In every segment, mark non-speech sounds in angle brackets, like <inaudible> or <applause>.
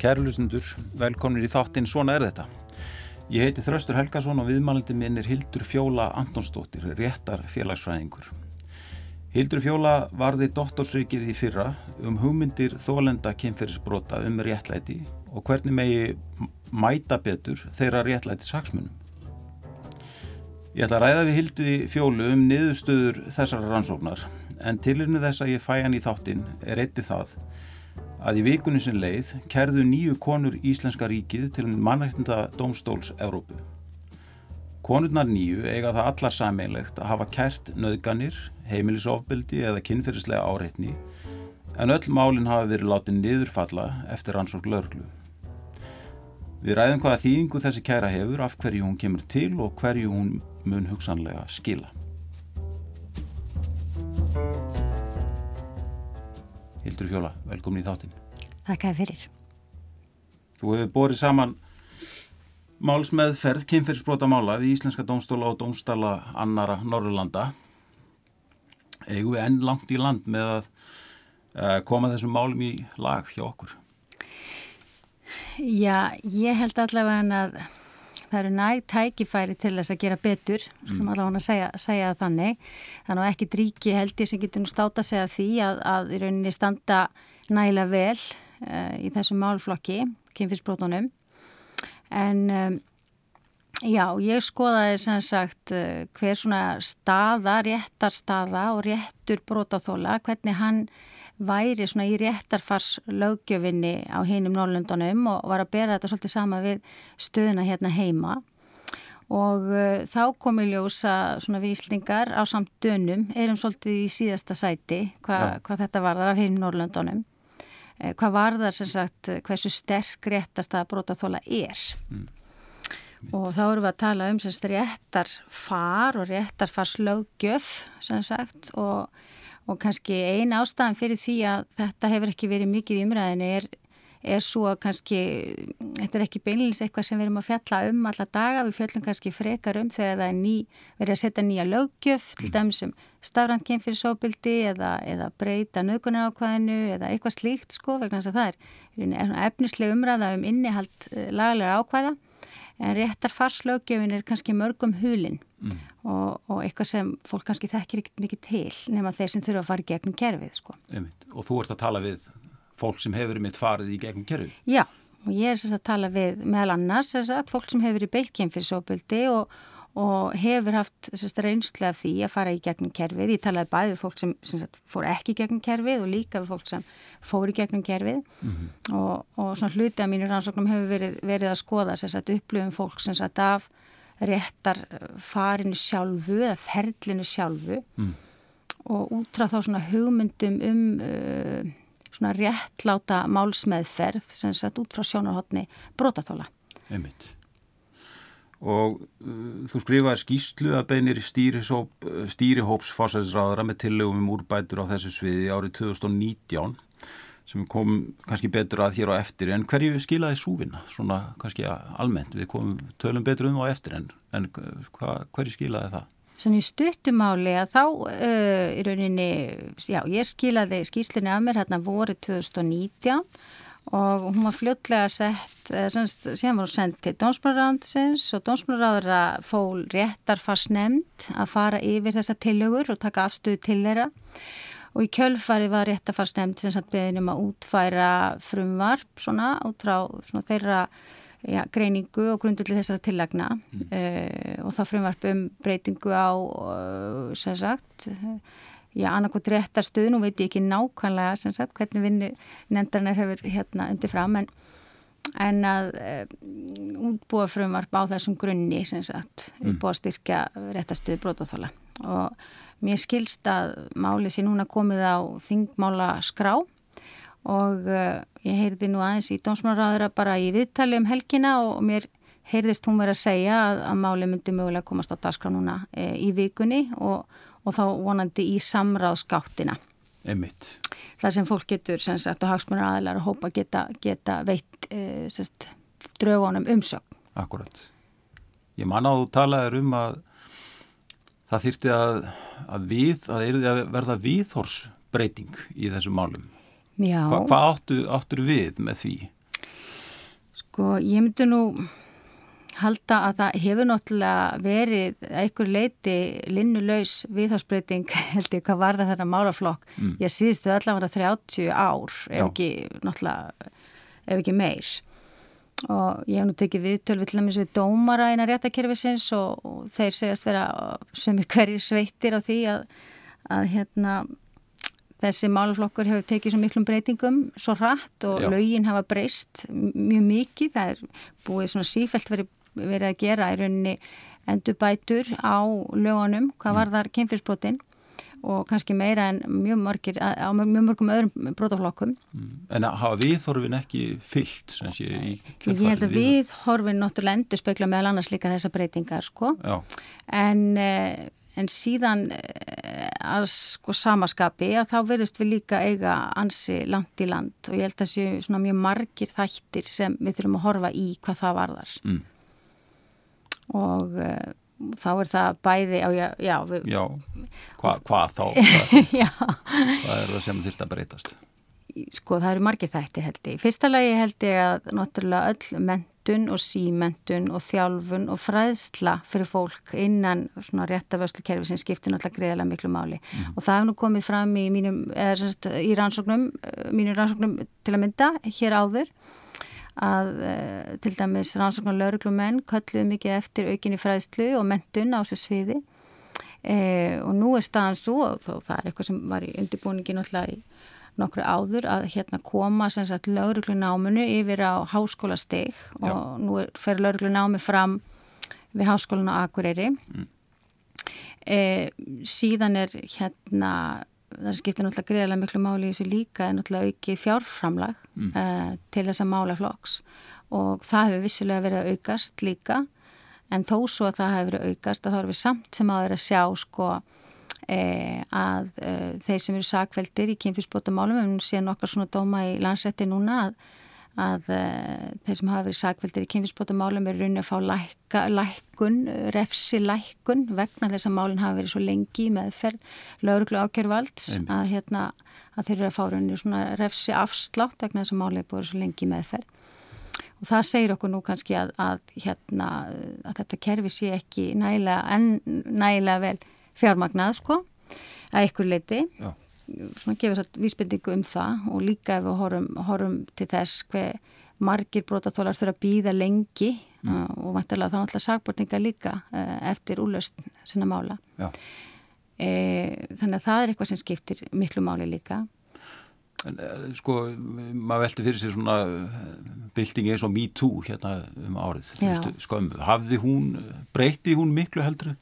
Kæru lusendur, velkominir í þáttinn Svona er þetta. Ég heiti Þraustur Helgason og viðmælandi minn er Hildur Fjóla Antonsdóttir, réttar félagsfræðingur. Hildur Fjóla varði doktorsrikið í fyrra um hugmyndir þólenda kynferðisbrota um réttlæti og hvernig megi mæta betur þeirra réttlæti saksmunum. Ég ætla að ræða við Hildi Fjólu um niðurstöður þessara rannsóknar en tilinu þess að ég fæ hann í þáttinn er eitti það að í vikunni sem leið kerðu nýju konur Íslenska ríkið til mannættinda Dómstóls Evrópu. Konurnar nýju eiga það allar sameilegt að hafa kert nöðganir, heimilisofbildi eða kynferðislega áreitni en öll málinn hafa verið látið niðurfalla eftir rannsók lörglu. Við ræðum hvaða þýðingu þessi kæra hefur, af hverju hún kemur til og hverju hún mun hugsanlega skila. Hildur Fjóla, velkomin í þáttin. Þakka fyrir. Þú hefur borið saman málsmeðferð kynferðisbrota mála við Íslenska dómstóla og dómstala annara Norrlanda. Egu við enn langt í land með að uh, koma þessum málum í lag hjá okkur? Já, ég held allavega að það eru næg tækifæri til þess að gera betur, sem mm. allavega að segja, segja þannig. Þannig að ekki dríki held ég sem getur nú státa segja því að, að í rauninni standa nægilega vel uh, í þessum málflokki, kynfisbrótunum. En um, já, ég skoðaði sem sagt uh, hver svona staða, réttar staða og réttur brótaþóla, hvernig hann væri svona í réttarfars lögjöfinni á hinum Norrlundunum og var að bera þetta svolítið sama við stöðuna hérna heima og uh, þá komi ljósa svona víslingar á samt dönum erum svolítið í síðasta sæti hva, ja. hvað þetta varðar af hinum Norrlundunum eh, hvað varðar sem sagt hversu sterk réttast að brótaþóla er mm. og þá erum við að tala um sem sagt réttarfar og réttarfars lögjöf sem sagt og og kannski eina ástæðan fyrir því að þetta hefur ekki verið mikið í umræðinu er, er svo að kannski þetta er ekki beinleins eitthvað sem við erum að fjalla um alla daga, við fjöllum kannski frekar um þegar það er ný, verið að setja nýja lögjöf, til mm. dæmis um stafrandkinn fyrir sóbildi eða, eða breyta nögunar ákvæðinu eða eitthvað slíkt sko, vegna þess að það er efnislega umræða um innihald eh, lagalega ákvæða en réttar farslögjöfin er kannski mörgum hulinn mm. og, og eitthvað sem fólk kannski þekkir ekkert mikið til nema þeir sem þurfa að fara í gegnum kerfið sko. Og þú ert að tala við fólk sem hefur mitt farið í gegnum kerfið? Já, og ég er að tala við meðal annars að fólk sem hefur beitkinn fyrir sóböldi og, og hefur haft reynslega því að fara í gegnum kerfið. Ég talaði bæði við fólk sem, sem sagt, fór ekki í gegnum kerfið og líka við fólk sem fór í gegnum kerfið mm -hmm. og, og svona hluti af mínu rannsóknum hefur verið, verið að skoða sagt, upplifum fólk sem sagt af réttar farinu sjálfu eða ferlinu sjálfu mm. og útrá þá svona hugmyndum um uh, svona réttláta málsmeðferð sem sagt út frá sjónarhóttni brotatóla. Einmitt og uh, þú skrifaði skýslu að beinir stýrihóps fórsæðisráðara með tillögum um úrbætur á þessu sviði árið 2019 sem kom kannski betur að hér á eftir. En hverju skilaði súvinna svona kannski almennt, við komum tölum betur um á eftir en, en hva, hverju skilaði það? Svona í stuttumáli að þá uh, í rauninni, já ég skilaði skýslunni af mér hérna voru 2019 og hún var fljótlega sett, sem var hún sendt til Dómsmálaráðsins og Dómsmálaráður fól réttarfars nefnd að fara yfir þessa tillögur og taka afstöðu til þeirra og í kjölfari var réttarfars nefnd sem satt beðin um að útfæra frumvarp svona út frá svona, þeirra ja, greiningu og grundulli þessara tillagna mm. uh, og það frumvarp um breytingu á uh, sem sagt já, annarkot réttarstöð, nú veit ég ekki nákvæmlega sem sagt hvernig vinnu nefndarnar hefur hérna undir fram en, en að um, útbúa frumvarp á þessum grunni sem sagt, mm. útbúa styrkja réttarstöð brótáþóla og mér skilst að máli sé núna komið á þingmála skrá og uh, ég heyrði nú aðeins í dómsmálaráðura bara í viðtali um helgina og, og mér heyrðist hún verið að segja að, að máli myndi mögulega komast á dagskrá núna e, í vikunni og og þá vonandi í samráðskáttina. Emmitt. Það sem fólk getur, sem sagt, og hagsmunar aðlar að hópa geta, geta veitt e, sagt, draugunum umsögn. Akkurat. Ég manna að þú talaður um að það þýrti að, að við, að að verða viðhorsbreyting í þessum málum. Já. Hva, hvað áttu, áttur við með því? Sko, ég myndi nú halda að það hefur náttúrulega verið einhver leiti linnulegs viðhásbreyting <laughs> held ég hvað var það þarna málaflokk mm. ég síðustu allavega 30 ár ef ekki náttúrulega ef ekki meir og ég hef nú tekið viðtöl við til dæmis við dómara einar réttakerfisins og, og þeir segjast vera sem er hverjir sveitir á því að, að hérna þessi málaflokkur hefur tekið svo miklum breytingum svo hratt og Já. lögin hafa breyst mjög mikið, það er búið svona sífælt verið verið að gera í rauninni endurbætur á lögunum hvað var þar kynfyrsbrotin og kannski meira en mjög mörgir á mjög mörgum öðrum brotaflokkum. Mm. En hafa viðhorfin ekki fyllt sem sé í kjörfæri? Ég held að viðhorfin náttúrulega endur spekla meðal annars líka þessa breytingar sko. En, eh, en síðan eh, að sko samaskapi að þá verðist við líka eiga ansi langt í land og ég held að það séu svona mjög margir þættir sem við þurfum að horfa í hvað það varðar. Mm og uh, þá er það bæði á, já, já, við, já hva, hvað þá? <laughs> Hvað, er það sem þurft að breytast? Sko það eru margir þættir held ég. Fyrsta lagi held ég að náttúrulega öll mentun og símentun og þjálfun og fræðsla fyrir fólk innan svona réttavöslukerfi sem skiptir náttúrulega greiðilega miklu máli. Mm. og það hefur nú komið fram í mínum, eða semst í rannsóknum mínum rannsóknum til að mynda hér áður að uh, til dæmis rannsóknar lauruglumenn kölluðu mikið eftir aukinni fræðslu og mentun á þessu sviði. Uh, og nú er staðan svo og það er eitthvað sem var í undirbúningi náttúrulega í nokkru áður að hérna koma sem sagt lauruglunáminu yfir á háskóla steg og nú er, fer lauruglunámi fram við háskólan á Akureyri. Mm. uh, síðan er hérna það skiptir náttúrulega greiðilega miklu máli í þessu líka en náttúrulega aukið fjárframlag mm. uh, til þessa málaflokks og það hefur vissilega verið að aukast líka en þó svo að það hefur verið aukast að þá erum við samt sem að vera að sjá sko eh, að eh, þeir sem eru sakveldir í kynfísbótamálum, við erum síðan okkar svona dóma í landsrætti núna að að uh, þeir sem hafa verið sakveldir í kynfisbótamálum er raunin að fá lækka, lækkun, refsi lækkun vegna þess að málinn hafa verið svo lengi meðferð lauruglu ákjörvalds að, hérna, að þeir eru að fá raunin svona refsi afslátt vegna þess að málinn er búið svo lengi meðferð. Og það segir okkur nú kannski að, að, hérna, að þetta kerfi sé ekki nægilega, nægilega vel fjármagnað sko að ykkur leiti Já svona gefur þetta vísbendingu um það og líka ef við horfum, horfum til þess hver margir brotaþólar þurfa að býða lengi mm. uh, og vantilega þá náttúrulega sagbortninga líka uh, eftir úrlaust sinna mála. E, þannig að það er eitthvað sem skiptir miklu máli líka. En, sko, maður velti fyrir sér svona byltingi eins og Me Too hérna um árið skömmu, hafði hún breyti hún miklu heldru?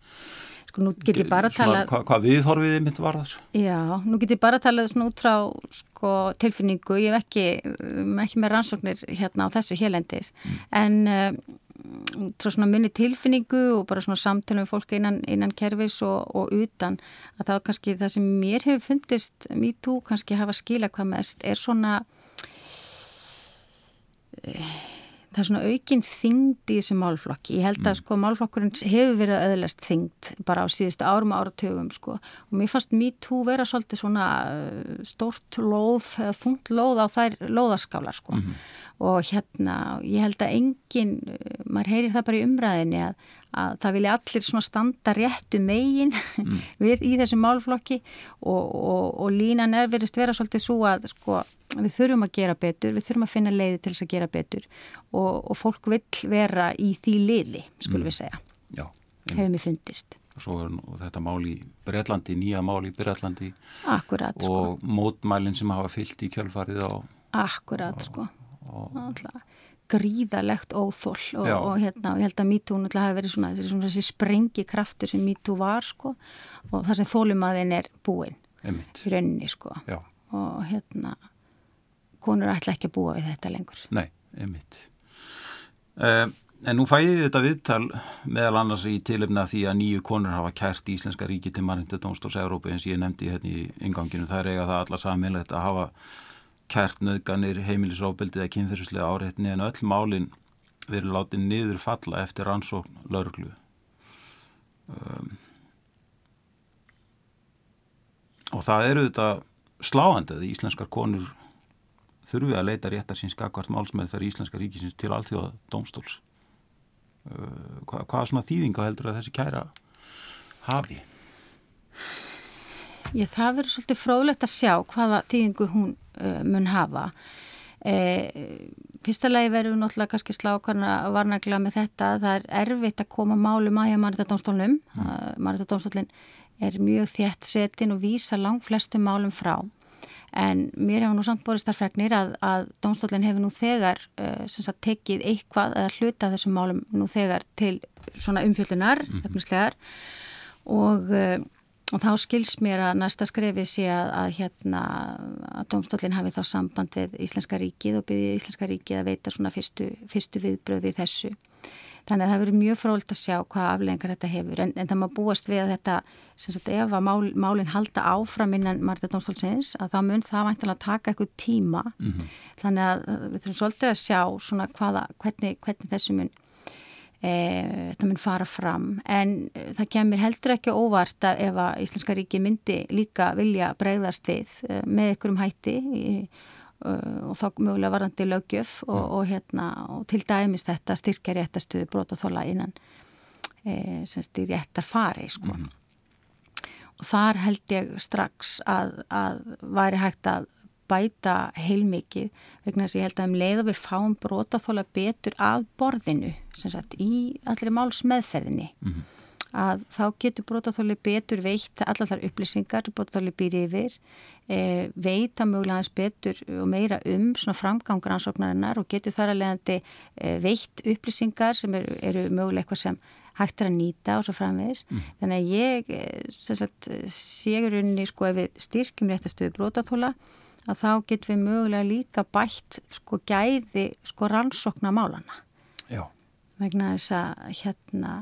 Sko nú get ég bara að tala... Hvað hva viðhorfiðið mitt var þar? Já, nú get ég bara að tala svona út frá sko, tilfinningu, ég hef ekki, um, ekki með rannsóknir hérna á þessu helendis, mm. en uh, frá svona minni tilfinningu og bara svona samtölu um fólk innan, innan kervis og, og utan, að það kannski það sem mér hefur fundist, mér tú kannski hafa skila hvað mest, er svona... Uh, það er svona aukinn þyngd í þessu málflokki. Ég held að mm. sko málflokkurinn hefur verið öðlast þyngd bara á síðustu árum áratögum sko og mér fannst MeToo vera svolítið svona uh, stort lóð, þungt lóð á þær lóðaskálar sko mm -hmm. og hérna ég held að enginn, uh, maður heyrir það bara í umræðinni að að það vilja allir svona standa réttu megin mm. <laughs> við í þessu málflokki og, og, og línan er verið vera svolítið svo að sko, við þurfum að gera betur, við þurfum að finna leiði til þess að gera betur. Og, og fólk vil vera í því liði, skulum mm. við segja. Já, hefur mér fundist. Svo er þetta mál í Breitlandi, nýja mál í Breitlandi Akkurat, sko. og mótmælinn sem hafa fyllt í kjölfarið á Akkurat, sko. Alltaf gríðalegt óþól og, og hérna og ég held að MeToo náttúrulega hafi verið svona svona þessi sprengi kraftur sem MeToo var sko og það sem þólumaðin er búin Einmitt. í rauninni sko. Já. og hérna konur ætla ekki að búa við þetta lengur. Nei, einmitt. Uh, En nú fæði þetta viðtal meðal annars í tilefna því að nýju konur hafa kært í Íslenska ríki til Marindadómstórs Európa eins ég nefndi hérna í inganginu það er eiga það alla samilegt að hafa kært nöðganir, heimilisofbildið eða kynþyrslega áreitni en öll málinn verið látið niður falla eftir rannsókn lauruglu. Um, og það eru þetta sláandið í íslenskar konur þurfi að leita réttar síns skakvart málsmeð fyrir Íslenska ríkisins til allþjóða domstóls. Uh, hvað, hvað svona þýðinga heldur að þessi kæra hafi? Ég, það verður svolítið fróðlegt að sjá hvaða þýðingu hún uh, mun hafa. E, fyrsta lagi verður við náttúrulega kannski slákarna varnaglega með þetta. Það er erfitt að koma málum að hjá Marita-dómstólunum. Mm. Marita-dómstólun er mjög þjætt setin og vísa langt flestum málum frá. En mér hefur nú samt borist þar fregnir að, að dómstólinn hefur nú þegar uh, sagt, tekið eitthvað eða hluta þessum málum nú þegar til svona umfjöldunar, mm -hmm. og uh, og þá skils mér að næsta skrefið sé að, að hérna að domstólinn hafi þá samband við Íslenska ríkið og byrði Íslenska ríkið að veita svona fyrstu, fyrstu viðbröði þessu. Þannig að það verður mjög frólikt að sjá hvað aflengar þetta hefur en, en það má búast við að þetta sem sagt ef að mál, málinn halda áfram innan Marta Dómstólsins að það mun það væntilega taka eitthvað tíma mm -hmm. þannig að við þurfum svolítið að sjá svona hvaða, hvernig, hvernig þessu mun e, þetta mun fara fram en e, það kemur heldur ekki óvart að ef að Íslenska ríki myndi líka vilja bregðast við e, með ykkurum hætti og þá mögulega varandi lögjöf og, og, hérna, og til dæmis þetta styrkja réttastuði brótaþóla innan semst í réttar fari sko. Mm -hmm. og þar held ég strax að, að væri hægt að bæta heilmikið vegna þess að ég held að um leið að við fáum brotaþóla betur af borðinu sagt, í allir máls meðferðinni mm -hmm. að þá getur brotaþóli betur veitt allar þar upplýsingar brotaþóli býr yfir e, veita mögulega hans betur og meira um svona framgangur ansóknarinnar og getur þar að leiðandi e, veitt upplýsingar sem eru, eru mögulega eitthvað sem hægt er að nýta og svo framvegis. Mm. Þannig að ég e, ségur unni sko ef við styrkjum réttastuði brotaþóla að þá getum við mögulega líka bætt sko gæði sko rannsokna málana. Já. Vegna þess að hérna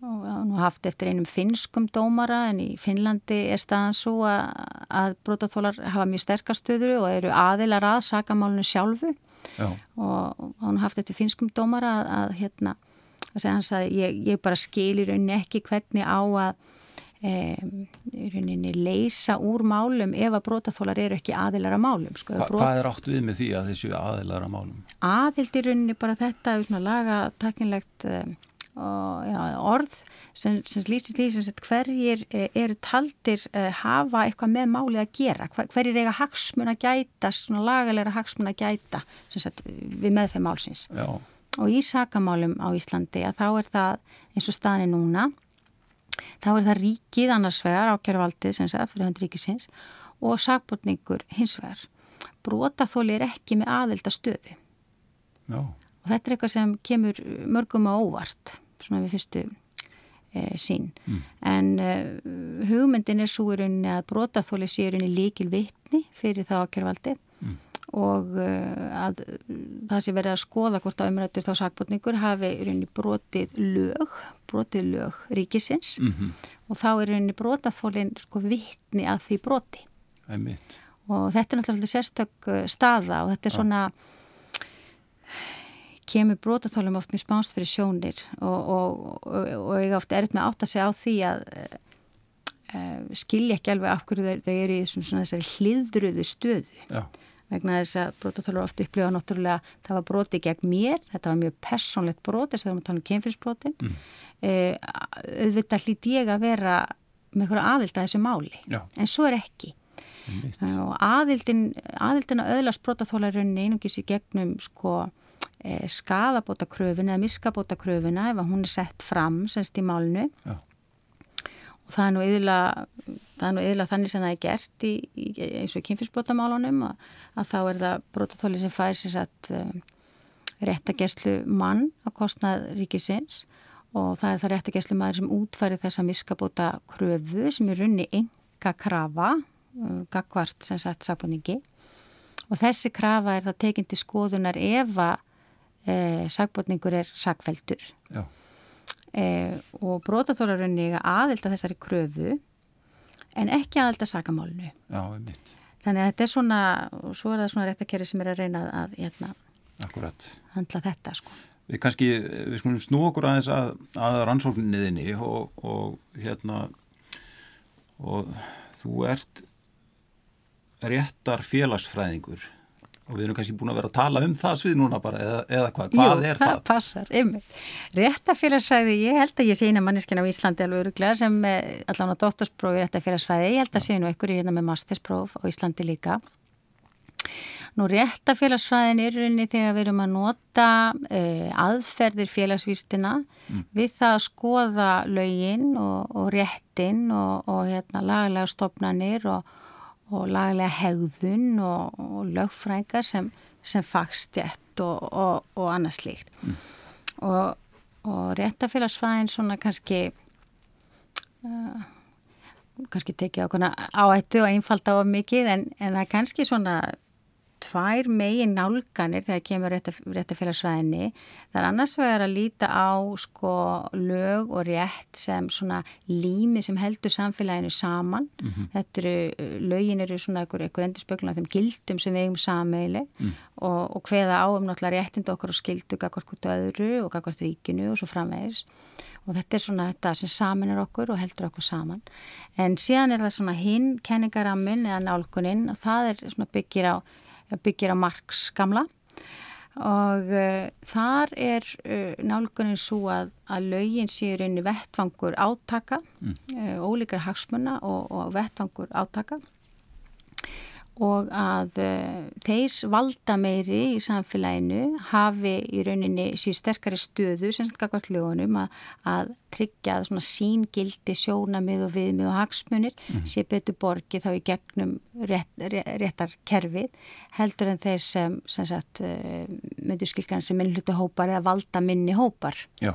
og nú haft eftir einum finskum dómara en í Finnlandi er staðan svo að, að brotathólar hafa mjög sterkastöður og eru aðilar að sakamálunu sjálfu Já. og, og hann haft eftir finskum dómara að, að hérna að segja hans að ég, ég bara skilir unni ekki hvernig á að Um, rauninni leysa úr málum ef að brótaþólar eru ekki aðilar að málum sko, Hva, brot... Hvað er átt við með því að þessu aðilar að málum? Aðild í rauninni bara þetta laga takkinlegt um, ja, orð sem, sem lýsir því sem hverjir eh, eru taldir uh, hafa eitthvað með máli að gera Hver, hverjir eiga hagsmun að gæta svona lagalega hagsmun að gæta sagt, við meðfæð málsins Já. og í sakamálum á Íslandi að þá er það eins og staðinni núna þá er það ríkið annars vegar ákjöruvaldið sem sagt fyrir hönd ríkisins og sagbútningur hins vegar brotaþóli er ekki með aðelda stöðu no. og þetta er eitthvað sem kemur mörgum á óvart svona við fyrstu e, sín mm. en e, hugmyndin er svo í rauninni að brotaþóli sé í rauninni líkil vitni fyrir það ákjöruvaldið mm og uh, að það sé verið að skoða hvort að umrættur þá sakbótningur hafi í rauninni brotið lög, brotið lög ríkisins mm -hmm. og þá er í rauninni brotaþólinn sko vittni að því broti. Og þetta er náttúrulega sérstök uh, staða og þetta er svona kemur brotaþólum oft mjög spánst fyrir sjónir og, og, og, og ég ofta er með átt að segja á því að uh, skilja ekki alveg af hverju þau, eru í svona þessari hliðruðu stöðu. Já vegna þess að brotaþólur ofta upplifa náttúrulega það var broti gegn mér, þetta var mjög personlegt brot, þess að við erum að tala um kemfyrsbrotin mm. eh, auðvitað hlýtt ég að vera með einhverja aðild að þessu máli, Já. en svo er ekki. Eh, og aðildin aðildin að öðlast brotaþólarunni einungis í gegnum sko eh, skadabótakröfuna eða miskabótakröfuna ef hún er sett fram semst í málinu. Já það er nú yðurlega, þannig sem það er gert í, í, eins og í kynfyrsbrotamálunum að, að þá er það brotatóli sem fær sér satt um, réttageslu mann á kostnað ríkisins og það er það réttageslu maður sem útfæri þessa miskabóta kröfu sem er runni enga krafa um, gagvart sem sagt sagbúningi og þessi krafa er það tekindi skoðunar ef að e, sagbúningur er sagfeldur Já eh, og brotaþólarunni aðelda þessari kröfu en ekki aðelda sakamálnu. Já, einmitt. Þannig að þetta er svona, og svo er það svona réttakeri sem er að reyna að hérna, handla þetta sko. Við kannski, við skulum snú okkur aðeins að, að rannsókninniðinni og, og hérna og þú ert réttar félagsfræðingur og við erum kannski búin að vera að tala um það svið núna bara eða, eða hvað, hvað Jú, er það? það passar, ymmið. Réttafélagsfræði, ég held að ég sé eina manneskina á Íslandi alveg öruglega sem allan á dóttarsprófi réttafélagsfræði, ég held að sé nú einhverju hérna með masterspróf á Íslandi líka. Nú réttafélagsfræðin er rauninni þegar við erum að nota uh, aðferðir félagsvístina mm. við það að skoða lögin og, og réttin og, og hérna, lagalega stopnanir og og laglega hegðun og, og lögfrænga sem, sem fagstjætt og, og, og annað slíkt. Mm. Og réttafélagsfræðin svona kannski, uh, kannski tekið ákveðna áættu og einfalda á mikið en, en það er kannski svona tvær megin nálganir þegar kemur réttafélagsræðinni. Það er annars vegar að líta á sko lög og rétt sem svona lími sem heldur samfélaginu saman. Mm -hmm. Þetta eru, lögin eru svona einhver, einhver endur spöklun af þeim gildum sem við eigum sameili mm. og, og hveða á um náttúrulega réttindu okkur og skildu gagvart hvort öðru og gagvart ríkinu og svo framvegis. Og þetta er svona þetta sem samin er okkur og heldur okkur saman. En síðan er það svona hinn kenningarammin eða nálguninn og það er svona byggir á byggir á Marx gamla og uh, þar er uh, nálgunin svo að, að lögin séur inn í vettfangur átaka, mm. uh, ólíkar hagsmunna og, og vettfangur átaka og að uh, þeis valda meiri í samfélaginu hafi í rauninni síðan sterkari stöðu sem sagt kakvart lögunum að, að tryggja að svona síngildi sjónamið og viðmið og hagsmunir mm. sé betur borgi þá í gegnum rétt, rétt, réttar kerfið heldur en þeir sem, sem sagt, uh, myndu skilkan sem minnlutu hópar eða valda minni hópar. Já.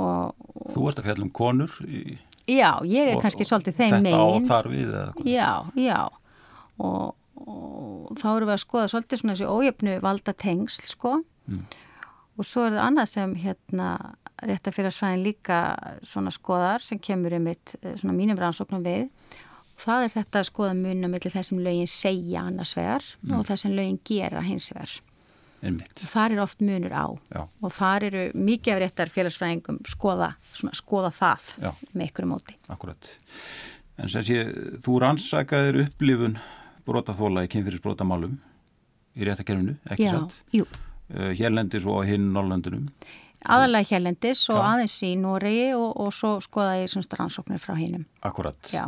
Og, og, Þú ert að fjalla um konur í... Já, ég er og, kannski svolítið þeim megin. Þetta á þar við eða? Já, já og, og þá eru við að skoða svolítið svona þessi ójöfnu valda tengsl sko mm. og svo er það annað sem hérna réttafélagsfæðin líka svona skoðar sem kemur um mitt eh, svona mínum rannsóknum við og það er þetta að skoða munna millir þessum lögin segja annars vegar mm. og þessum lögin gera hins vegar þar er oft munur á Já. og þar eru mikið af réttar félagsfræðingum skoða, svona, skoða það Já. með ykkur móti Akkurat En sem sé, þú rannsakaðir upplifun brotaþóla í kynfyrirsbrotamálum í réttakerfinu, ekki Já, satt? Jú. Uh, hérlendis og hinn Norrlöndunum? Aðalega hérlendis og Já. aðeins í Noregi og, og svo skoðaði ég svona strannsóknir frá hinnum. Akkurat. Já.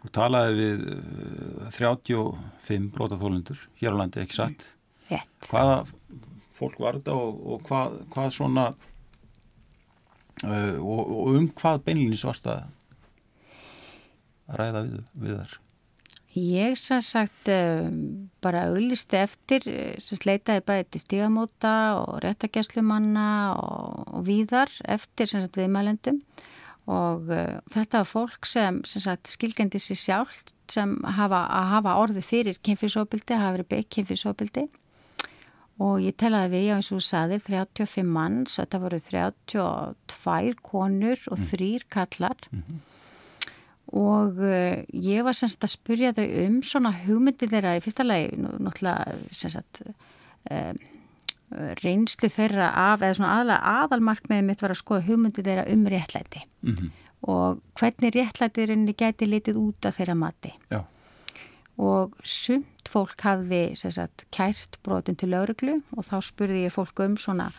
Þú talaði við uh, 35 brotaþólendur hér á landi, ekki satt? Rétt. Hvaða fólk var þetta og, og hvað, hvað svona uh, og, og um hvað beinlinni svarta ræða við, við þar? Ég sem sagt um, bara auglisti eftir, sem leitaði bæði til stígamóta og réttagjæslumanna og, og víðar eftir sem sagt viðmælendum. Og uh, þetta var fólk sem, sem sagt skilgandi sér sjálft sem hafa, að hafa orði fyrir kynfyrsóbildi, hafa verið byggt kynfyrsóbildi og ég telaði við, já eins og þú saðir, 35 manns, þetta voru 32 konur og mm. þrýr kallar mm -hmm og uh, ég var semst að spurja þau um svona hugmyndi þeirra í fyrsta lagi, náttúrulega semst að um, reynslu þeirra af, eða svona aðalega aðalmarkmiðið mitt var að skoða hugmyndi þeirra um réttlæti mm -hmm. og hvernig réttlætirinni gæti litið út af þeirra mati Já. og sumt fólk hafði sagt, kært brotin til lauruglu og þá spurði ég fólk um svona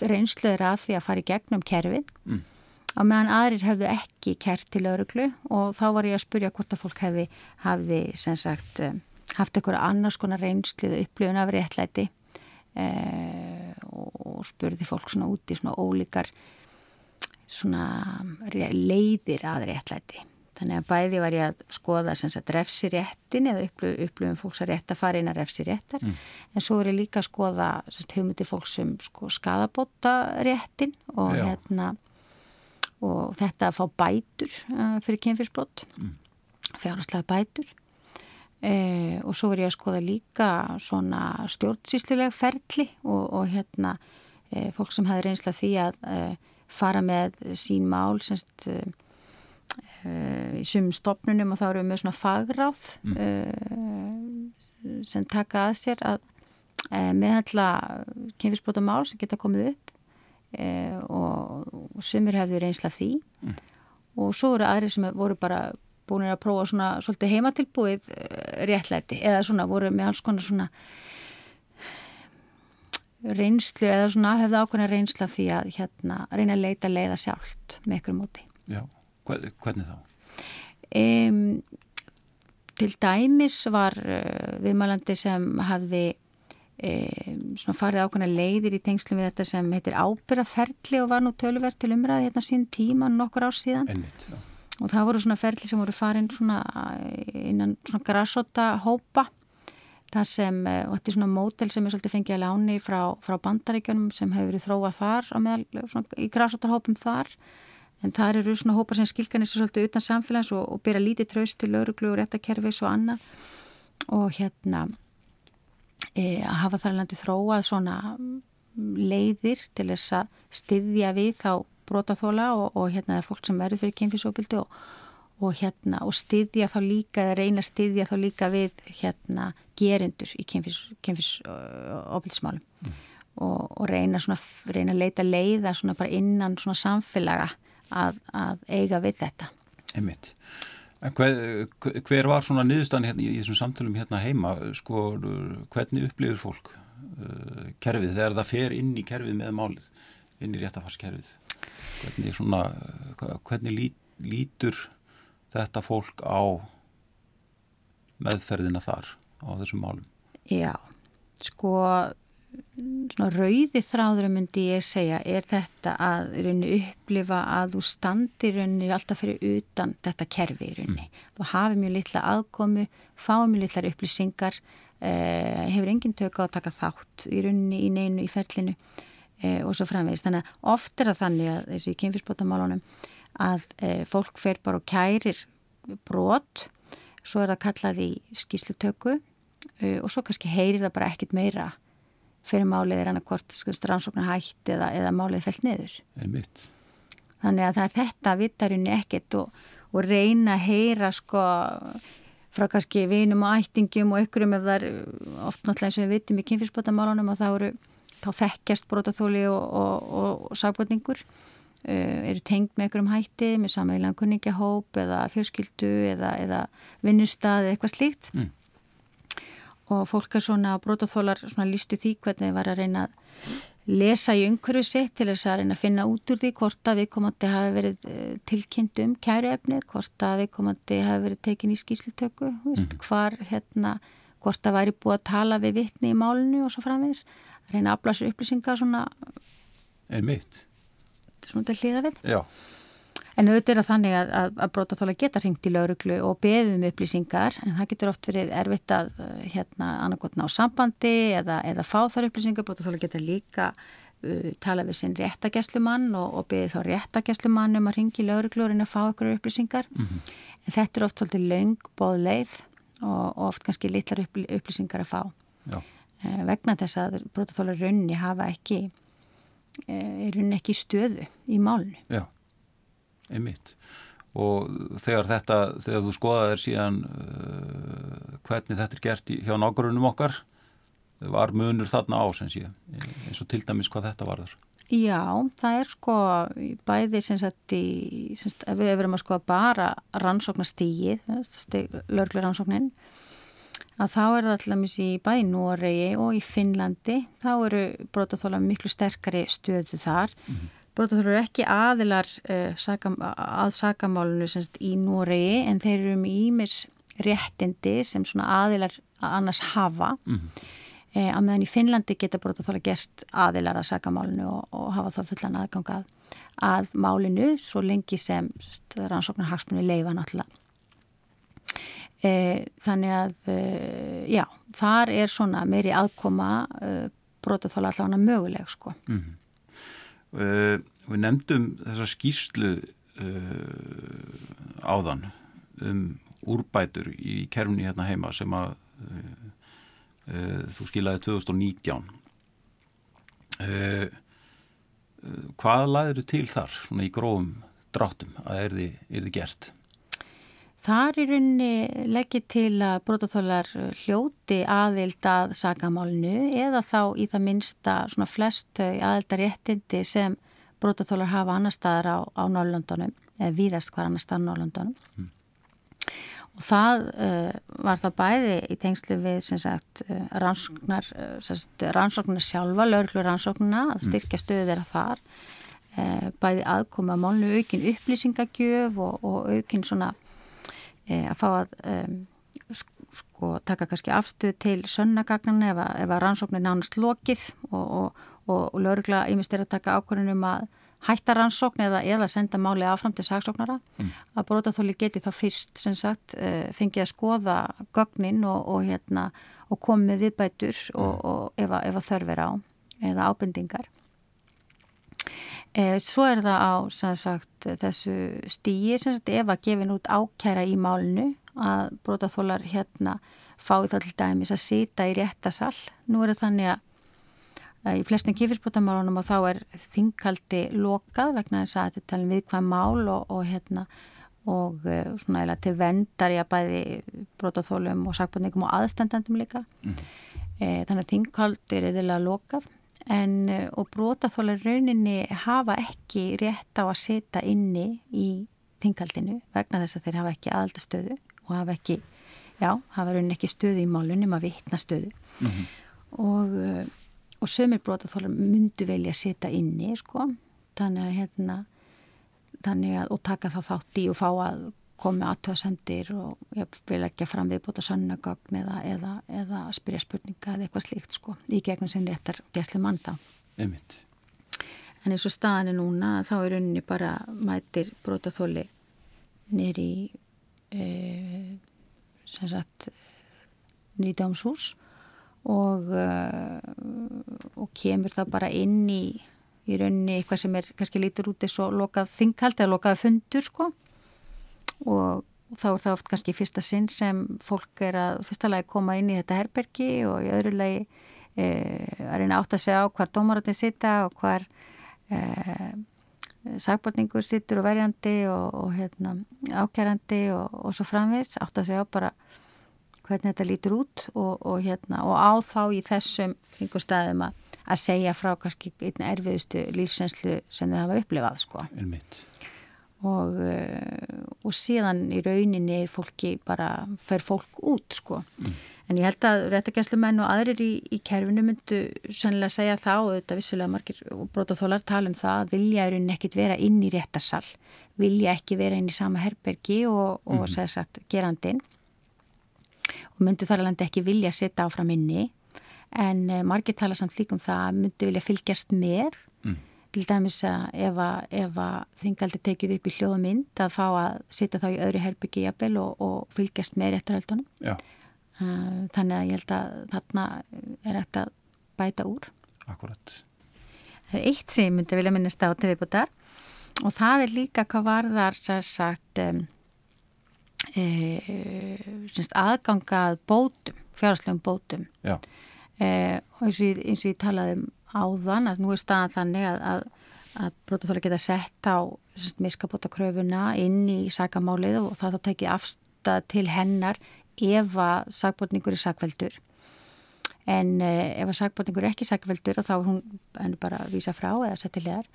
reynslu þeirra að því að fara í gegnum kerfið mm á meðan aðrir hefðu ekki kært til öruglu og þá var ég að spurja hvort að fólk hefði, hefði sagt, eh, haft eitthvað annars konar reynslið upplifun af réttlæti eh, og spurði fólk svona úti svona ólíkar svona leiðir að réttlæti þannig að bæði var ég að skoða sagt, refsiréttin eða upplifun fólks að rétta fara inn að refsiréttar mm. en svo er ég líka að skoða hugmyndi fólks um sko, skadabóta réttin og Já. hérna og þetta að fá bætur uh, fyrir kynfyrsbrott mm. fjárhastlega bætur uh, og svo verður ég að skoða líka svona stjórnsýslileg ferli og, og hérna uh, fólk sem hafi reynsla því að fara með sín mál semst í sumum stopnunum og þá eru við með svona fagráð mm. sem taka að sér að meðhandla kynfyrsbrota mál sem geta komið upp e, og, og sumir hefðu reynsla því mm. og svo eru aðri sem voru bara búin að prófa svona svolítið heimatilbúið e, réttlæti eða svona voru með alls konar svona reynslu eða svona hefði ákveðna reynslu af því að hérna reyna að leita leiða sjálft með ykkur móti. Já, hvernig þá? Um, til dæmis var uh, viðmælandi sem hafði svona farið ákveðna leiðir í tengslu við þetta sem heitir ábyrðaferli og var nú tölverð til umræði hérna sín tíma nokkur ár síðan. Já. Og það voru svona ferli sem voru farin svona innan svona grasota hópa það sem, eh, og þetta er svona mótel sem er svolítið fengið að láni frá, frá bandaríkjunum sem hefur verið þróað þar meðal, svona, í grásotarhópum þar en það eru svona hópar sem skilganir svo svolítið utan samfélags og, og byrja lítið traust til lauruglu og réttakerfis og annað og hérna að hafa þar landi þróað svona leiðir til þess að styðja við þá brotaþóla og, og hérna það er fólk sem verður fyrir kynfísóbildi og og hérna og styðja þá líka eða reyna að styðja þá líka við hérna gerindur í kynfisofilsmálum mm. og, og reyna svona reyna að leita leiða svona bara innan svona samfélaga að, að eiga við þetta. Einmitt. Hver, hver var svona niðurstani hérna í þessum samtölum hérna heima sko hvernig upplifir fólk uh, kerfið þegar það fer inn í kerfið með málið inn í réttafarskerfið hvernig svona hvernig lít, lítur þetta fólk á meðferðina þar á þessum málum? Já, sko svona rauði þráður myndi ég segja er þetta að raunni upplifa að þú standir raunni alltaf fyrir utan þetta kerfi raunni. Mm. Þú hafi mjög litla aðkomu, fái mjög litlar upplýsingar, eh, hefur enginn tök á að taka þátt í raunni í neinu í ferlinu eh, og svo framvegist. Þannig að oft er það þannig að þessu í kynfyrsbótamálunum að e, fólk fer bara og kærir brot svo er það kallað í skýslutöku e, og svo kannski heyrir það bara ekkit meira fyrir málið er annarkort rannsóknar hætt eða, eða málið fælt niður Einmitt. þannig að það er þetta vittarunni ekkit og, og reyna að heyra sko frá kannski vinum og ættingum og ykkurum ef það er oft náttúrulega eins og við vitum í kynfyrsbótamálunum og þá eru þá þekkjast brotaþóli og, og, og, og sagbotningur Uh, eru tengd með einhverjum hætti með samælan kunningahóp eða fjölskyldu eða, eða vinnustad eða eitthvað slíkt mm. Og fólk er svona brótaþólar svona lístu því hvernig þið var að reyna að lesa í umhverju sitt til þess að reyna að finna út úr því hvort að viðkomandi hafi verið uh, tilkynnt um kæruefnið, hvort að viðkomandi hafi verið tekin í skýslutöku mm. hvar hérna hvort að væri búið að tala við vittni í málinu og svo framvegs, reyna að afla sér upplýsingar svona Er mitt svona til hlýða við. Já. En auðvitað er það þannig að, að, að brótaþóla geta ringt í lauruglu og beðum upplýsingar en það getur oft verið erfitt að hérna annarkotna á sambandi eða, eða fá þar upplýsingar. Brótaþóla geta líka uh, tala við sinn réttageslumann og, og beði þá réttageslumann um að ringi í lauruglu og reyna að fá ykkur upplýsingar. Mm -hmm. En þetta er oft svolítið laung bóð leið og, og oft kannski litlar upplýsingar að fá. Uh, vegna þess að brótaþóla raunni hafa ekki Eh, er hún ekki stöðu í málunum. Já, einmitt. Og þegar þetta, þegar þú skoðaðir síðan uh, hvernig þetta er gert í, hjá nágrunum okkar, var munur þarna á sem sé, eins og til dæmis hvað þetta varður? Já, það er sko bæði sem sagt í, sem sagt, ef við verum að skoða bara rannsóknastígið, lörglu rannsóknin, að þá er það allmis í bæði Noregi og í Finnlandi þá eru brotaþóla miklu sterkari stöðu þar mm -hmm. Brotaþóla eru ekki aðilar uh, saka, að sakamálunu semst, í Noregi en þeir eru með ímis réttindi sem aðilar að annars hafa mm -hmm. eh, að meðan í Finnlandi geta brotaþóla gerst aðilar að sakamálunu og, og hafa það fullan aðgangað að málinu svo lengi sem rannsóknar hagsmunni leifa náttúrulega E, þannig að e, já, þar er svona meiri aðkoma e, brotaþála allavega möguleg sko. Mm -hmm. Við nefndum þessa skýrslu áðan um úrbætur í kerfni hérna heima sem að þú skilaði 2019 hvað laður til þar svona í grófum dráttum að er þið, er þið gert? Þar í rauninni leggir til að brotaþólar hljóti aðild að sagamálnu eða þá í það minsta svona flest aðildaréttindi sem brotaþólar hafa annar staðar á, á Norrlöndunum eða víðast hvar annar staðar á Norrlöndunum. Mm. og það uh, var það bæði í tengslu við sagt, uh, rannsóknar, uh, rannsóknar sjálfa, löglu rannsóknuna að styrkja stöðu þeirra þar bæði aðkoma málnu aukin upplýsingagjöf og, og aukin svona að fá að um, sko taka kannski afstöð til sönnagagnarna ef, ef að rannsóknir nánast lokið og, og, og lögla ímest er að taka ákvörðunum að hætta rannsókn eða, eða senda máli áfram til saksóknara mm. að brotaþóli geti þá fyrst sem sagt uh, fengið að skoða gögnin og, og, hérna, og komið viðbætur mm. og ef að þörf er á eða ábendingar svo er það á sagt, þessu stíi sem sagt ef að gefin út ákæra í málinu að brotaþólar hérna fái það til dæmis að sita í réttasall nú er það þannig að í flestum kýfisbrotamálunum og þá er þingkaldi lokað vegna þess að þetta er viðkvæm mál og, og hérna og uh, svona eða til vendar í að bæði brotaþólum og sakbundningum og aðstendandum líka. Mm. e, þannig að þingkaldi er eðilega lokað en uh, og brotaþólar rauninni hafa ekki rétt á að setja inni í þingkaldinu vegna þess að þeir hafa ekki aðaldastöðu og hafa ekki, já, hafa rauninni ekki stöðu í málunum að vitna stöðu mm -hmm. og uh, og sömur brotaþólar myndu velja að setja inni sko, þannig að hérna þannig að, og taka það þátt í og fá að koma aðtöðasendir og ég vil ekki fram viðbúta sannagagn eða, eða, eða spyrja spurninga eða eitthvað slíkt sko, í gegnum sem réttar gæslu mann þá. Einmitt. En eins og staðin er núna þá er rauninni bara mætir brotaþóli nýri e, sem sagt nýri dámshús og, uh, og kemur það bara inn í, í rauninni eitthvað sem er kannski lítur út eins og lokað þinghald eða lokað fundur sko og þá er það oft kannski fyrsta sinn sem fólk er að fyrsta lagi koma inn í þetta herbergi og í öðru lagi e, að reyna átt að segja á hvar dómaratinn sita og hvar e, sagbarningur situr og verjandi og, og hérna, ákjærandi og, og svo framvis átt að segja á bara hvernig þetta lítur út og, og, hérna, á þá í þessum stæðum að, að segja frá kannski einn erfiðustu lífsenslu sem þau hafa upplifað sko. Og, uh, og síðan í rauninni fólki bara, fer fólk út sko. Mm. En ég held að réttakenslumenn og aðrir í, í kerfinu myndu sennilega segja þá og þetta vissulega margir brótaþólar tala um það að vilja er unni ekkit vera inn í réttarsal, vilja ekki vera inn í sama herbergi og, og mm. segja satt gerandin og myndu þar alveg ekki vilja setja áfram inni en uh, margir tala samt líkum það að myndu vilja fylgjast með. Til dæmis að ef að, að þingaldi tekið upp í hljóðmynd að fá að setja þá í öðru herbyggi jafnvel og, og fylgjast með réttarhaldunum uh, þannig að ég held að þarna er þetta bæta úr. Akkurat Það er eitt sem ég myndi vilja minnast á til viðbútar og það er líka hvað var þar sér sagt um, e, aðgangað bótum, fjárháslegum bótum. E, og eins og, ég, eins og ég talaði um áðan að nú er staðan þannig að, að, að brotaþóla geta sett á miskabótakröfuna inn í sakamálið og það þá tekið afstað til hennar ef að sagbótningur er sagveldur en e, ef að sagbótningur er ekki sagveldur þá er hún henni bara að vísa frá eða setja hliðar.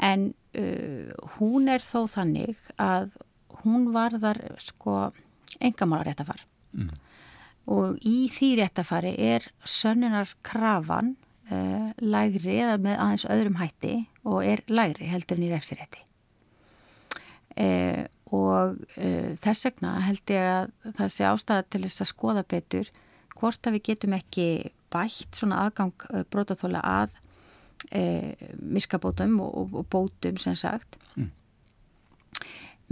En uh, hún er þó þannig að hún varðar sko engamála réttafar mm. og í því réttafari er sönnunar krafan uh, lægri eða með aðeins öðrum hætti og er lægri heldur en í refsirétti. Uh, og uh, þess vegna held ég að það sé ástæða til þess að skoða betur hvort að við getum ekki bætt svona aðgang brótaþóla að miskabótum og, og, og bótum sem sagt. Mm.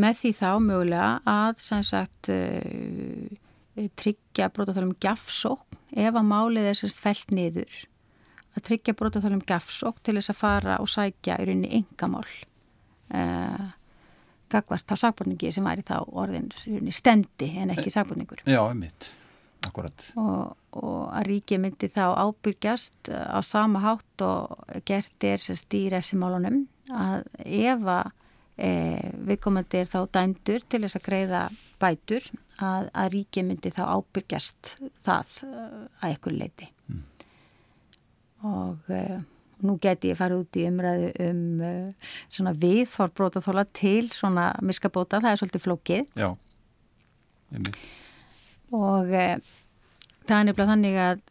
Með því þá mögulega að sagt, uh, tryggja brotaþálum gafsókn ef að málið er sérst fælt niður að tryggja brotaþálum gafsókn til þess að fara og sækja í rauninni engamál uh, gagvart á sagbúrningi sem væri þá orðin stendi en ekki sagbúrningur Já, einmitt, akkurat og, og að ríki myndi þá ábyrgjast á sama hátt og gert er sérst í refsimálunum að ef að e, viðkomandi er þá dæmdur til þess að greiða bætur að, að ríki myndi þá ábyrgjast það eh, að ekkur leiti mm. Og e, nú geti ég farið út í umræðu um e, svona viðþórbrótaþóla til svona miskabóta, það er svolítið flókið Já. einmitt. og e, það er nefnilega þannig að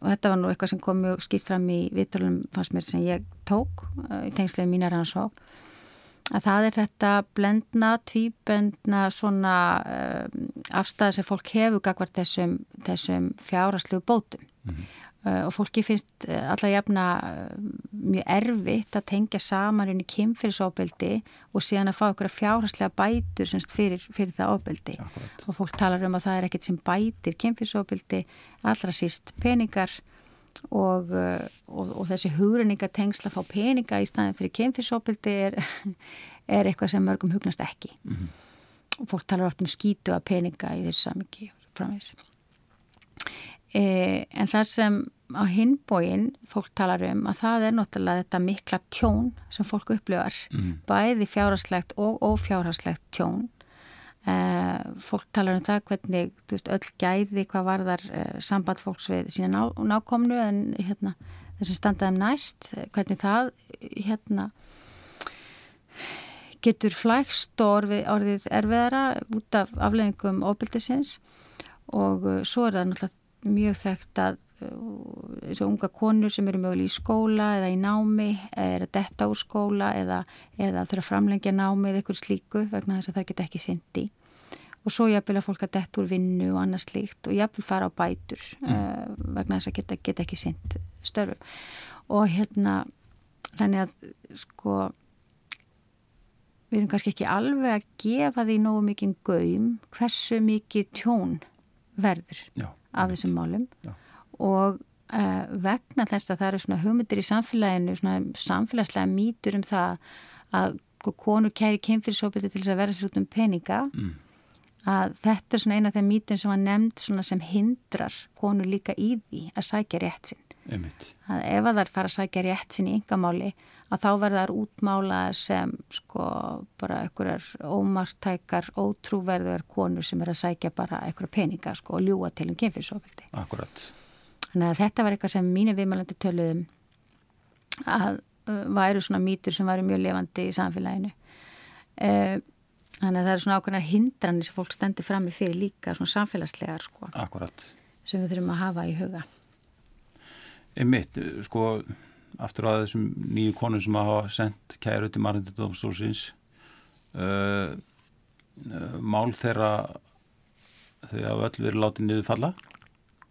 og þetta var nú eitthvað sem kom mjög skýrt fram í vittalunum fannst mér sem ég tók í tengslega mínar rannsók að það er þetta blendna, tvíbendna svona afstæði sem fólk hefur gagvart þessum, þessum fjáraslu bótum mm -hmm. Uh, og fólki finnst uh, alltaf jafna uh, mjög erfitt að tengja saman inn í kynfyrirsofbeldi og síðan að fá ykkur fjáraslega bætur semst, fyrir, fyrir það ofbeldi Akkurat. og fólk talar um að það er ekkert sem bætir kynfyrirsofbeldi, allra síst peningar og, og, og þessi hugrenningatengsla að fá peninga í staðin fyrir kemfisopildi er, <laughs> er eitthvað sem mörgum hugnast ekki mm -hmm. og fólk talar ofta um skítu að peninga í þessu samingi framins e, en það sem á hinbóin fólk talar um að það er náttúrulega þetta mikla tjón sem fólk upplifar mm. bæði fjárhagslegt og ófjárhagslegt tjón. Uh, fólk talar um það hvernig veist, öll gæði hvað var þar uh, samband fólks við sína ná, nákomnu en hérna, þessi standaðum næst hvernig það hérna, getur flækst og orðið, erfiðara út af afleggingum óbyldisins og uh, svo er það náttúrulega mjög þekkt að þessu unga konur sem eru mögulega í skóla eða í námi eða detta úr skóla eða, eða þurfa framlengja námi eða eitthvað slíku vegna þess að það geta ekki syndi og svo jafnvel að fólk að detta úr vinnu og annað slíkt og jafnvel fara á bætur mm. uh, vegna þess að geta, geta ekki synd störfum. Og hérna þannig að sko við erum kannski ekki alveg að gefa því nógu mikið gaum hversu mikið tjón verður Já, af þessum málum. Já og uh, vegna þess að það eru svona hugmyndir í samfélaginu, svona samfélagslega mýtur um það að sko, konur kæri kemfyrirsópiti til þess að vera sér út um peninga mm. að þetta er svona eina af þeim mýtum sem var nefnd sem hindrar konur líka í því að sækja rétt sinn Einmitt. að ef að þær fara að sækja rétt sinn í yngamáli að þá verðar útmálaðar sem sko bara einhverjar ómartækar, ótrúverðar konur sem er að sækja bara einhverja peninga sko og ljúa til um kemfyrirsópiti Akkurat Þannig að þetta var eitthvað sem mínu viðmælandi töluðum að uh, væru svona mýtur sem væri mjög levandi í samfélaginu. Uh, þannig að það eru svona ákveðnar hindranir sem fólk stendur fram í fyrir líka svona samfélagslegar sko. Akkurat. Sem við þurfum að hafa í huga. Einmitt, sko, aftur að þessum nýju konum sem hafa sendt kæru til Marindindómsstólsins uh, uh, mál þeirra þau hafa öll verið látið niður falla.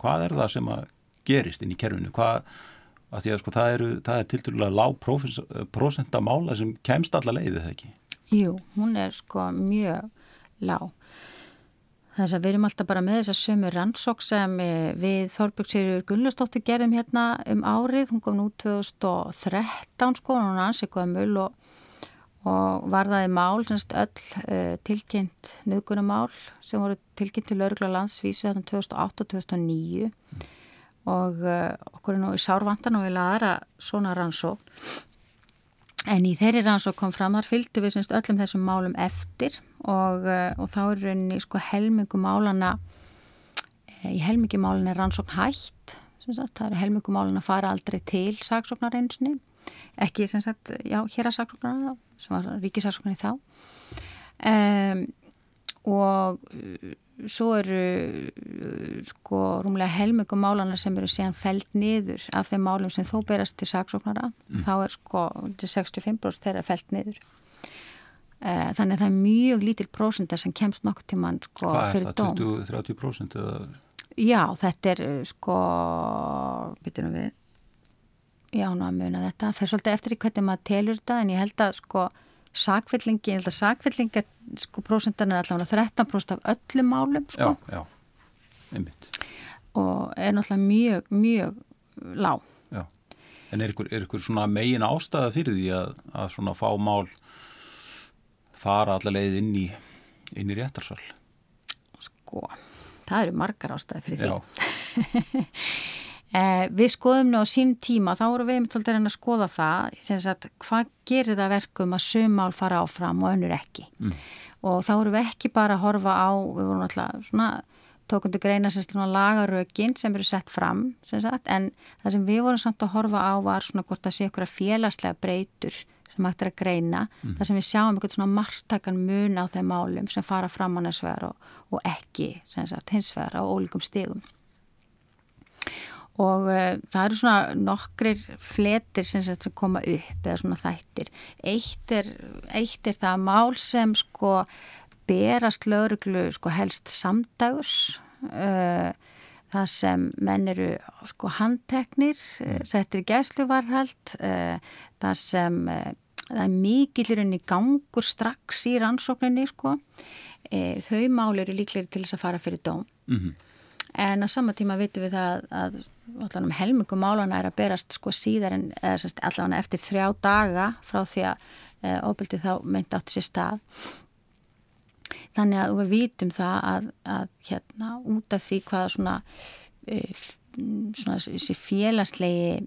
Hvað er það sem að gerist inn í kerfinu? Hvað, að því að sko það, eru, það er tilturlega lág prosenta mála sem kemst alla leiðið það ekki? Jú, hún er sko mjög lág. Þess að við erum alltaf bara með þess að sömu rannsók sem við Þorbjörgsýrjur Gunnarsdóttir gerðum hérna um árið, hún kom nú 2013 sko, hún er ansið gömul og, og varðaði mál, semst öll uh, tilkynnt nögunumál sem voru tilkynnt til örgla landsvísu þarna 2008-2009 mm og uh, okkur er nú í sárvandan og við laðara svona rannsók en í þeirri rannsók kom fram þar fylgdu við semst öllum þessum málum eftir og, uh, og þá er rauninni sko helmingu málana uh, í helmingi málana er rannsókn hætt sagt, það eru helmingu málana að fara aldrei til saksóknar einsinni ekki sem sagt, já, hér að saksóknar sem var ríkisaksóknar í þá. Um, og svo eru sko rúmlega helmingum málana sem eru síðan fælt niður af þeim málum sem þó berast til saksóknara mm. þá er sko 65% þeirra fælt niður eh, þannig að það er mjög lítil prósenda sem kemst nokkur til mann sko Hvað fyrir dóm. Hvað er það, 20-30% eða? Já, þetta er sko byrjunum við já, ná að muna þetta það er svolítið eftir í hvernig maður telur þetta en ég held að sko sakvillingi, ég held að sakvillinga sko prósendan er allavega 13% af öllum málum sko. Já, já. Og er náttúrulega mjög, mjög lág. Já, en er ykkur, er ykkur svona megin ástæða fyrir því að, að svona fá mál fara allavega inn í, inn í réttarsal? Sko, það eru margar ástæði fyrir því. <laughs> Eh, við skoðum nú á sín tíma, þá vorum við einmitt svolítið að skoða það, sagt, hvað gerir það verkum að sömmál fara áfram og önnur ekki. Mm. Og þá vorum við ekki bara að horfa á, við vorum alltaf svona, tókundi greina sem svona lagarökin sem eru sett fram, sem sagt, en það sem við vorum samt að horfa á var svona hvort að sé ykkur að félagslega breytur sem hægt er að greina mm. þar sem við sjáum einhvern svona margtakan mun á þeim málum sem fara fram á næsvegar og, og ekki sagt, hins vegar á ólíkum stegum og uh, það eru svona nokkrir fletir sem, sem koma upp eða svona þættir. Eitt er, eitt er það mál sem sko berast lögreglu sko helst samdags uh, það sem menn eru sko handteknir uh, settir í gæsluvarhald það sem það er mikillirinn í gangur strax í rannsókninni sko. Þau mál eru líklega til þess að fara fyrir dóm. Mm -hmm. en á sama tíma vitum við það að allan um helmingum málana er að berast sko síðar en allan eftir þrjá daga frá því að e, óbyldi þá myndi átti sér stað. Þannig að við vitum það að, að hérna út af því hvað svona, e, svona þessi félagslegi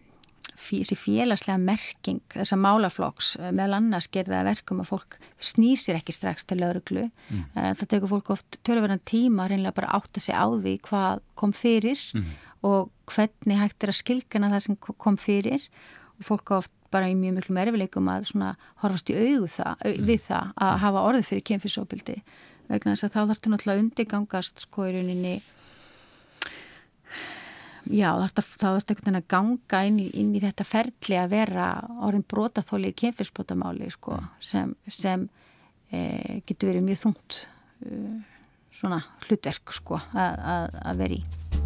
þessi félagslega merking þessa málaflokks eh, meðal annars gerða verkum að fólk snýsir ekki strax til lauruglu mm. það tekur fólk oft törverðan tíma reynilega bara átta sig á því hvað kom fyrir. Mm og hvernig hægt er að skilgana það sem kom fyrir og fólk á oft bara í mjög miklu erfileikum að svona horfast í auðu það, við það að mm. hafa orðið fyrir kemfisóbildi vegna þess að þá þarf þetta náttúrulega undirgangast sko í rauninni já þá þarf þetta einhvern veginn að ganga inn í, inn í þetta ferli að vera orðin brotaþóli í kemfisbótamáli sko mm. sem, sem e, getur verið mjög þungt e, svona hlutverk sko að vera í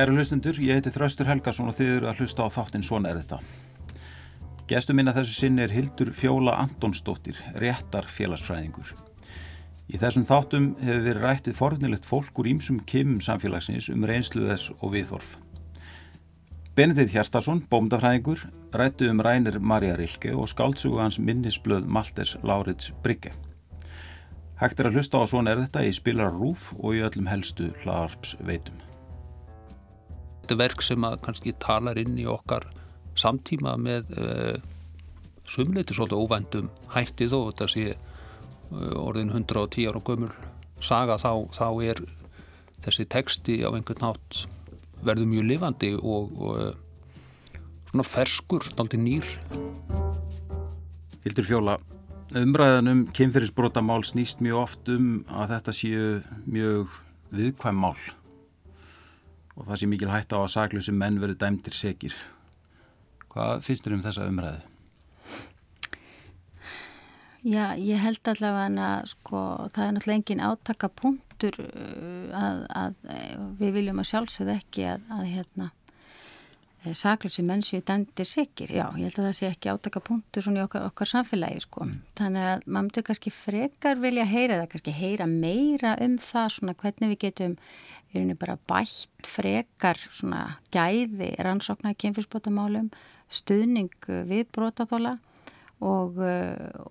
Kæru hlustundur, ég heiti Þraustur Helgarsson og þið eru að hlusta á þáttinn Svona er þetta. Gestur minna þessu sinni er Hildur Fjóla Antonsdóttir, réttar félagsfræðingur. Í þessum þáttum hefur verið rættið forðnilegt fólk úr ímsum kimum samfélagsins um reynslu þess og viðhorf. Benedikt Hjartarsson, bómdafræðingur, rættið um rænir Marja Rilke og skáltsugu hans minnisblöð Malters Laurits Brygge. Hægt er að hlusta á Svona er þetta í Spilar Rúf og í öllum helstu hlaðarps veitum þetta er verk sem að kannski talar inn í okkar samtíma með uh, sumleiti svolítið óvendum hætti þó þetta sé uh, orðin 110 ára gömul saga þá, þá er þessi teksti á einhvern nátt verður mjög lifandi og, og uh, svona ferskur, aldrei nýr. Hildur Fjóla umræðan um kynferðisbrotamál snýst mjög oft um að þetta séu mjög viðkvæm mál og það sé mikil hægt á að saklusi menn verið dæmtir segir. Hvað finnst þér um þessa umræðu? Já, ég held allavega að sko, það er náttúrulega engin átakapunktur uh, að, að við viljum að sjálfsögð ekki að, að hérna, eh, saklusi menn séu dæmtir segir. Já, ég held að það sé ekki átakapunktur svona í okkar, okkar samfélagi sko. Mm. Þannig að maður kannski frekar vilja heyra það, kannski heyra meira um það svona hvernig við getum í rauninni bara bætt frekar svona gæði rannsóknar kynfyrsbótamálum, stuðning við brótaþóla og,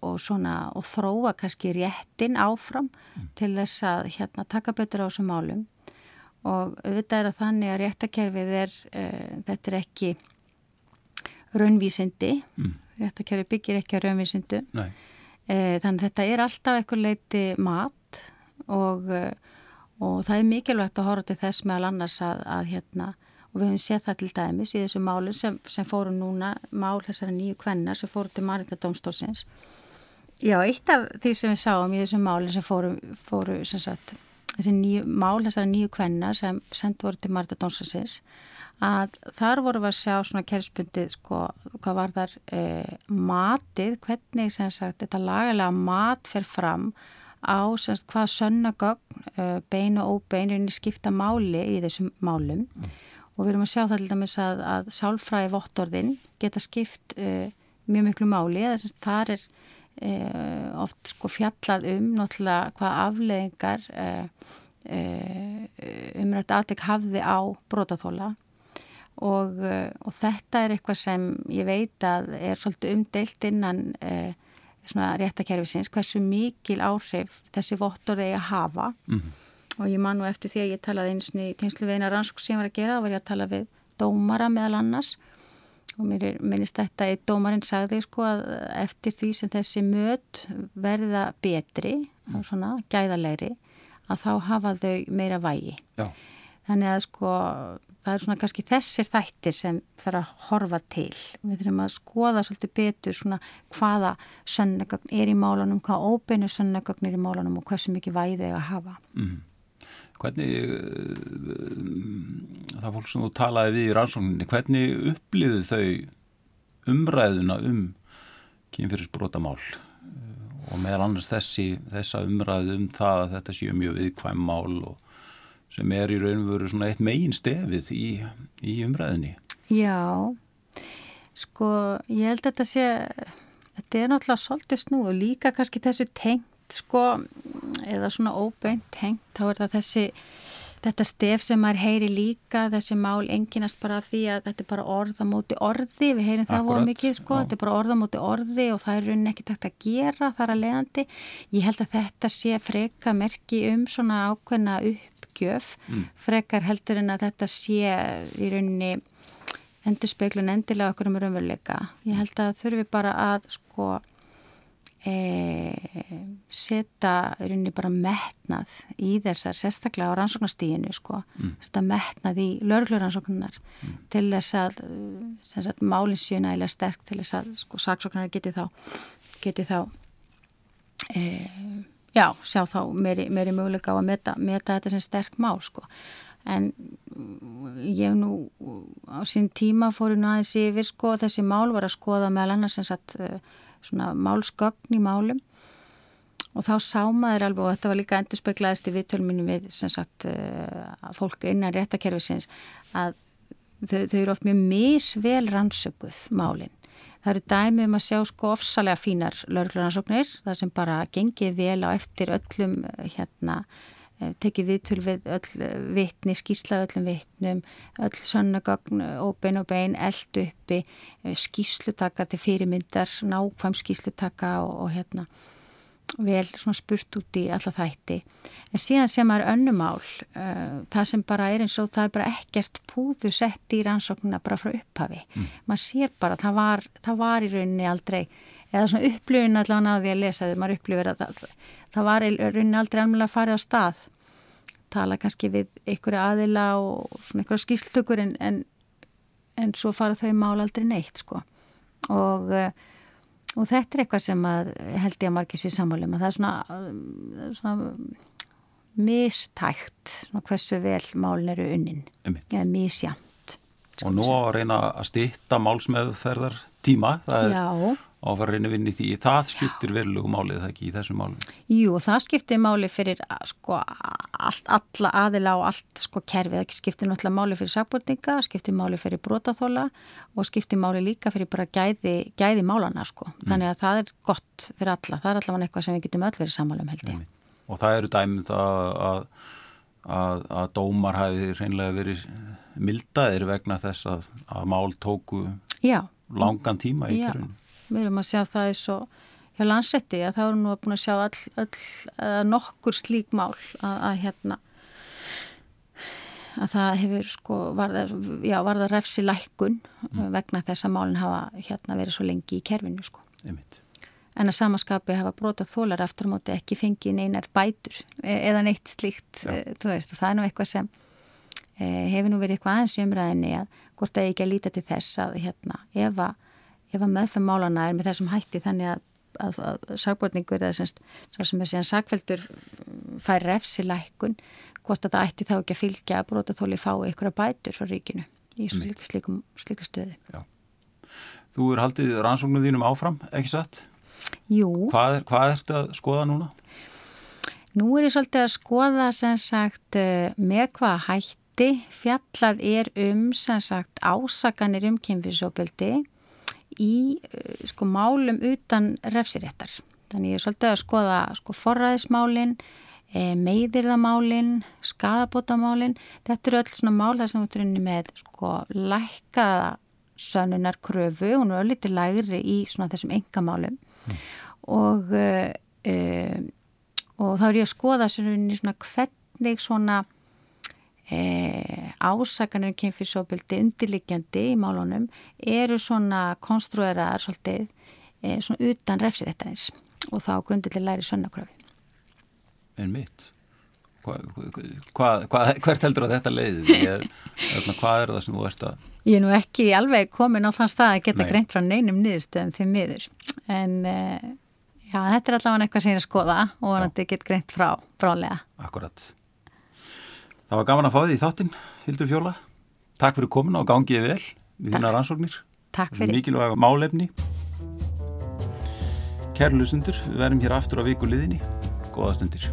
og svona og þróa kannski réttin áfram mm. til þess að hérna taka betur á þessum málum og auðvitað er að þannig að réttakerfið er, uh, þetta er ekki raunvísindi, mm. réttakerfið byggir ekki á raunvísindu, uh, þannig að þetta er alltaf eitthvað leiti mat og uh, og það er mikilvægt að horfa til þess meðal annars að, að hérna og við hefum séð það til dæmis í þessu málun sem, sem fóru núna, mál þessara nýju kvennar sem fóru til Marita Dómstólsins Já, eitt af því sem við sáum í þessu málun sem fóru, fóru sem sagt, þessi nýju, mál þessara nýju kvennar sem sendt voru til Marita Dómstólsins að þar voru við að sjá svona kerspundið sko, hvað var þar eh, matið, hvernig sem sagt þetta lagalega mat fer fram á semst, hvað sönnagögn, uh, bein og óbein skipta máli í þessum málum mm. og við erum að sjá það til dæmis að, að sálfræði vottorðin geta skipt uh, mjög miklu máli eða semst, þar er uh, oft sko fjallað um náttúrulega hvað afleðingar umrætt aðtek hafði á brotaþóla og, og þetta er eitthvað sem ég veit að er svolítið umdeilt innan réttakerfisins hversu mikil áhrif þessi vottor þegar hafa mm -hmm. og ég man nú eftir því að ég talaði eins og í tegnslu veina rannsók sem ég var að gera, þá var ég að tala við dómara meðal annars og mér minnist þetta eitt dómarinn sagði sko að eftir því sem þessi möt verða betri, mm. svona gæðalegri, að þá hafa þau meira vægi. Já. Þannig að sko það er svona kannski þessir þættir sem þarf að horfa til. Við þurfum að skoða svolítið betur svona hvaða sönnagögn er í málunum, hvaða óbeinu sönnagögn er í málunum og hversu mikið vægi þau að hafa. Mm. Hvernig, eh, það fólk sem þú talaði við í rannsókninni, hvernig upplýðu þau umræðuna um kynfyrirsbrótamál og meðal annars þessi, þessa umræðu um það að þetta séu mjög viðkvæm mál og sem er í raun og veru svona eitt megin stefið í, í umræðinni. Já, sko ég held að þetta sé, þetta er náttúrulega svolítið snú og líka kannski þessu tengt sko eða svona óbeint tengt þá er það þessi þetta stef sem maður heyri líka þessi mál enginast bara af því að þetta er bara orða móti orði við heyrim það voru mikið sko, Já. þetta er bara orða móti orði og það er rauninni ekki takt að gera þar að leiðandi ég held að þetta sé freka merki um svona ákveðna uppgjöf mm. frekar heldur en að þetta sé í rauninni endur speiklun endilega okkur um raunveruleika ég held að þurfi bara að sko E, setja rauninni bara metnað í þessar sérstaklega á rannsóknastíginu sko, mm. setja metnað í lörgluransóknunar mm. til þess að sagt, málinn sjöna eða sterk til þess að sko, saksóknar geti þá geti þá e, já, sjá þá meiri, meiri möguleika á að meta, meta þetta sem sterk mál sko en ég nú á sín tíma fóru nú aðeins yfir sko þessi mál var að skoða meðal annars sagt svona málsgögn í málum og þá sá maður alveg og þetta var líka endur speklaðist í viðtölminu við sagt uh, fólk innan réttakerfisins að þau, þau eru oft mjög misvel rannsökuð málinn. Það eru dæmi um að sjá sko ofsalega fínar laurglunarnsóknir það sem bara gengið vel á eftir öllum hérna Eh, tekið viðtul við öll eh, vittni, skísla öllum vittnum, öll sönnagagn, óbein og bein, eld uppi, eh, skíslutaka til fyrirmyndar, nákvæm skíslutaka og, og hérna vel svona spurt út í alla þætti. En síðan sem er önnumál, uh, það sem bara er eins og það er bara ekkert púðu sett í rannsóknuna bara frá upphafi. Mm. Man sér bara, það var, það var í rauninni aldrei, eða svona upplifin allavega náði að lesa þegar maður upplifir að það það var rauninni aldrei alveg að fara á stað tala kannski við einhverju aðila og svona einhverju skýrslutökur en, en, en svo fara þau mál aldrei neitt sko og, eh, og þetta er eitthvað sem að held ég að margir sér sammálum að það er svona, svona mistækt svona hversu vel málin eru unnin. Eða misjamt og nú að reyna að stýtta málsmeðferðar tíma það er Já á að fara að reyna að vinni því það skiptir verulegu málið það ekki í þessu málið? Jú, það skiptir málið fyrir sko allt, alla aðila og allt sko kerfið, það skiptir náttúrulega málið fyrir sagbúrninga, skiptir málið fyrir brotaþóla og skiptir málið líka fyrir bara gæði, gæði málana sko mm. þannig að það er gott fyrir alla, það er allavega eitthvað sem við getum öll verið sammálum held ég. Og það eru dæmið um það að, að, að dómar hafi reynlega verið mildaðir vegna þess að, að mál tóku Já. langan tíma í kerfinu við erum að sjá það eins og hjá landsetti að þá erum við búin að sjá all, all, all, nokkur slík mál að, að hérna að það hefur sko varða, já, varða refsi lækkun mm. vegna þess að málinn hafa hérna verið svo lengi í kerfinu sko Einmitt. en að samaskapi hafa brota þólar aftur á móti ekki fengið neinar bætur e, eða neitt slíkt e, veist, og það er nú eitthvað sem hefur nú verið eitthvað aðeins umræðinni að hvort það ekki að líta til þess að hérna ef að ef að meðfæm málana er með þessum hætti þannig að, að, að sagbotningur eða semst, sem er síðan sagveldur fær refsilækun hvort að það ætti þá ekki að fylgja að brotaþóli fái ykkur að bætur frá ríkinu í slíkum, slíkum stöðu Já. Þú er haldið rannsóknu þínum áfram, ekki satt? Jú Hvað er, hvað ertu að skoða núna? Nú er ég svolítið að skoða sem sagt eh, með hvað hætti fjallað er um sem sagt ásakanir um kynfisopildi í eh, sko málum utan refsiréttar. Þannig ég er svolítið að skoða sko forræðismálinn, e, meiðirðamálinn, skadabótamálinn. Þetta eru öll svona mál þar sem við trunni með sko lækkaða sönnunar kröfu, hún er öll litið lægri í svona þessum engamálum mm. og, e, og þá er ég að skoða svona hvernig svona e, ásakanir um kynfyrsóbildi undirliggjandi í málunum eru svona konstrueraðar svolítið e, svona utan refsiréttarins og þá grundileg læri sönnakröfi. En mitt? Hva, hva, hva, hvert heldur að þetta leiði? Er, hvað er það sem þú ert að... Ég er nú ekki alveg komin á þann stað að geta Nei. greint frá neinum niðurstöðum því miður. En uh, já, þetta er allavega eitthvað sem ég er að skoða og þetta get greint frá brálega. Akkurat. Það var gaman að fá því í þáttinn, Hildur Fjóla. Takk fyrir komin og gangiði vel við þína rannsóknir. Takk fyrir. Mikilvæga málefni. Kæru lusundur, við verðum hér aftur á viku liðinni. Góða stundir.